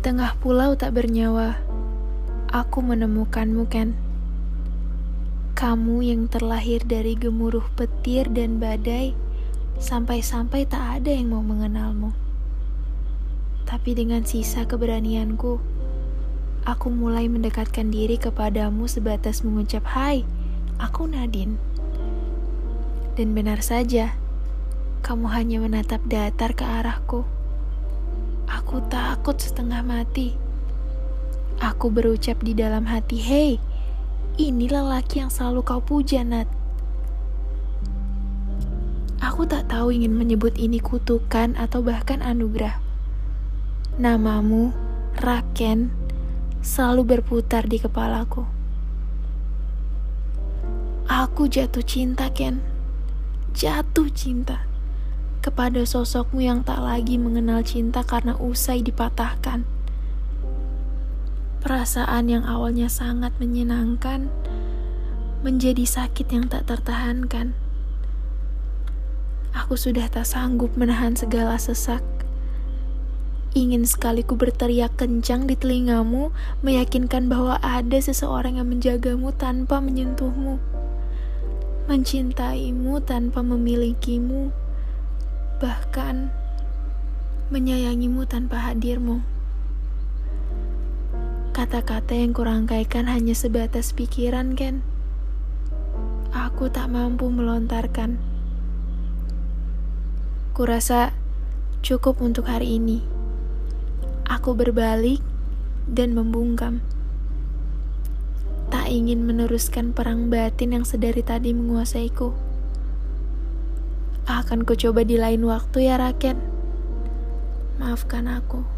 tengah pulau tak bernyawa, aku menemukanmu, Ken. Kamu yang terlahir dari gemuruh petir dan badai, sampai-sampai tak ada yang mau mengenalmu. Tapi dengan sisa keberanianku, aku mulai mendekatkan diri kepadamu sebatas mengucap hai, aku Nadine. Dan benar saja, kamu hanya menatap datar ke arahku. Aku takut setengah mati. Aku berucap di dalam hati, hei, ini lelaki yang selalu kau puja, Nat. Aku tak tahu ingin menyebut ini kutukan atau bahkan anugerah. Namamu, Raken, selalu berputar di kepalaku. Aku jatuh cinta, Ken. Jatuh cinta kepada sosokmu yang tak lagi mengenal cinta karena usai dipatahkan. Perasaan yang awalnya sangat menyenangkan menjadi sakit yang tak tertahankan. Aku sudah tak sanggup menahan segala sesak. Ingin sekali ku berteriak kencang di telingamu, meyakinkan bahwa ada seseorang yang menjagamu tanpa menyentuhmu, mencintaimu tanpa memilikimu, bahkan menyayangimu tanpa hadirmu. Kata-kata yang kurangkaikan hanya sebatas pikiran, Ken. Aku tak mampu melontarkan. Kurasa cukup untuk hari ini. Aku berbalik dan membungkam. Tak ingin meneruskan perang batin yang sedari tadi menguasaiku. Akan ku coba di lain waktu ya, Raken. Maafkan aku.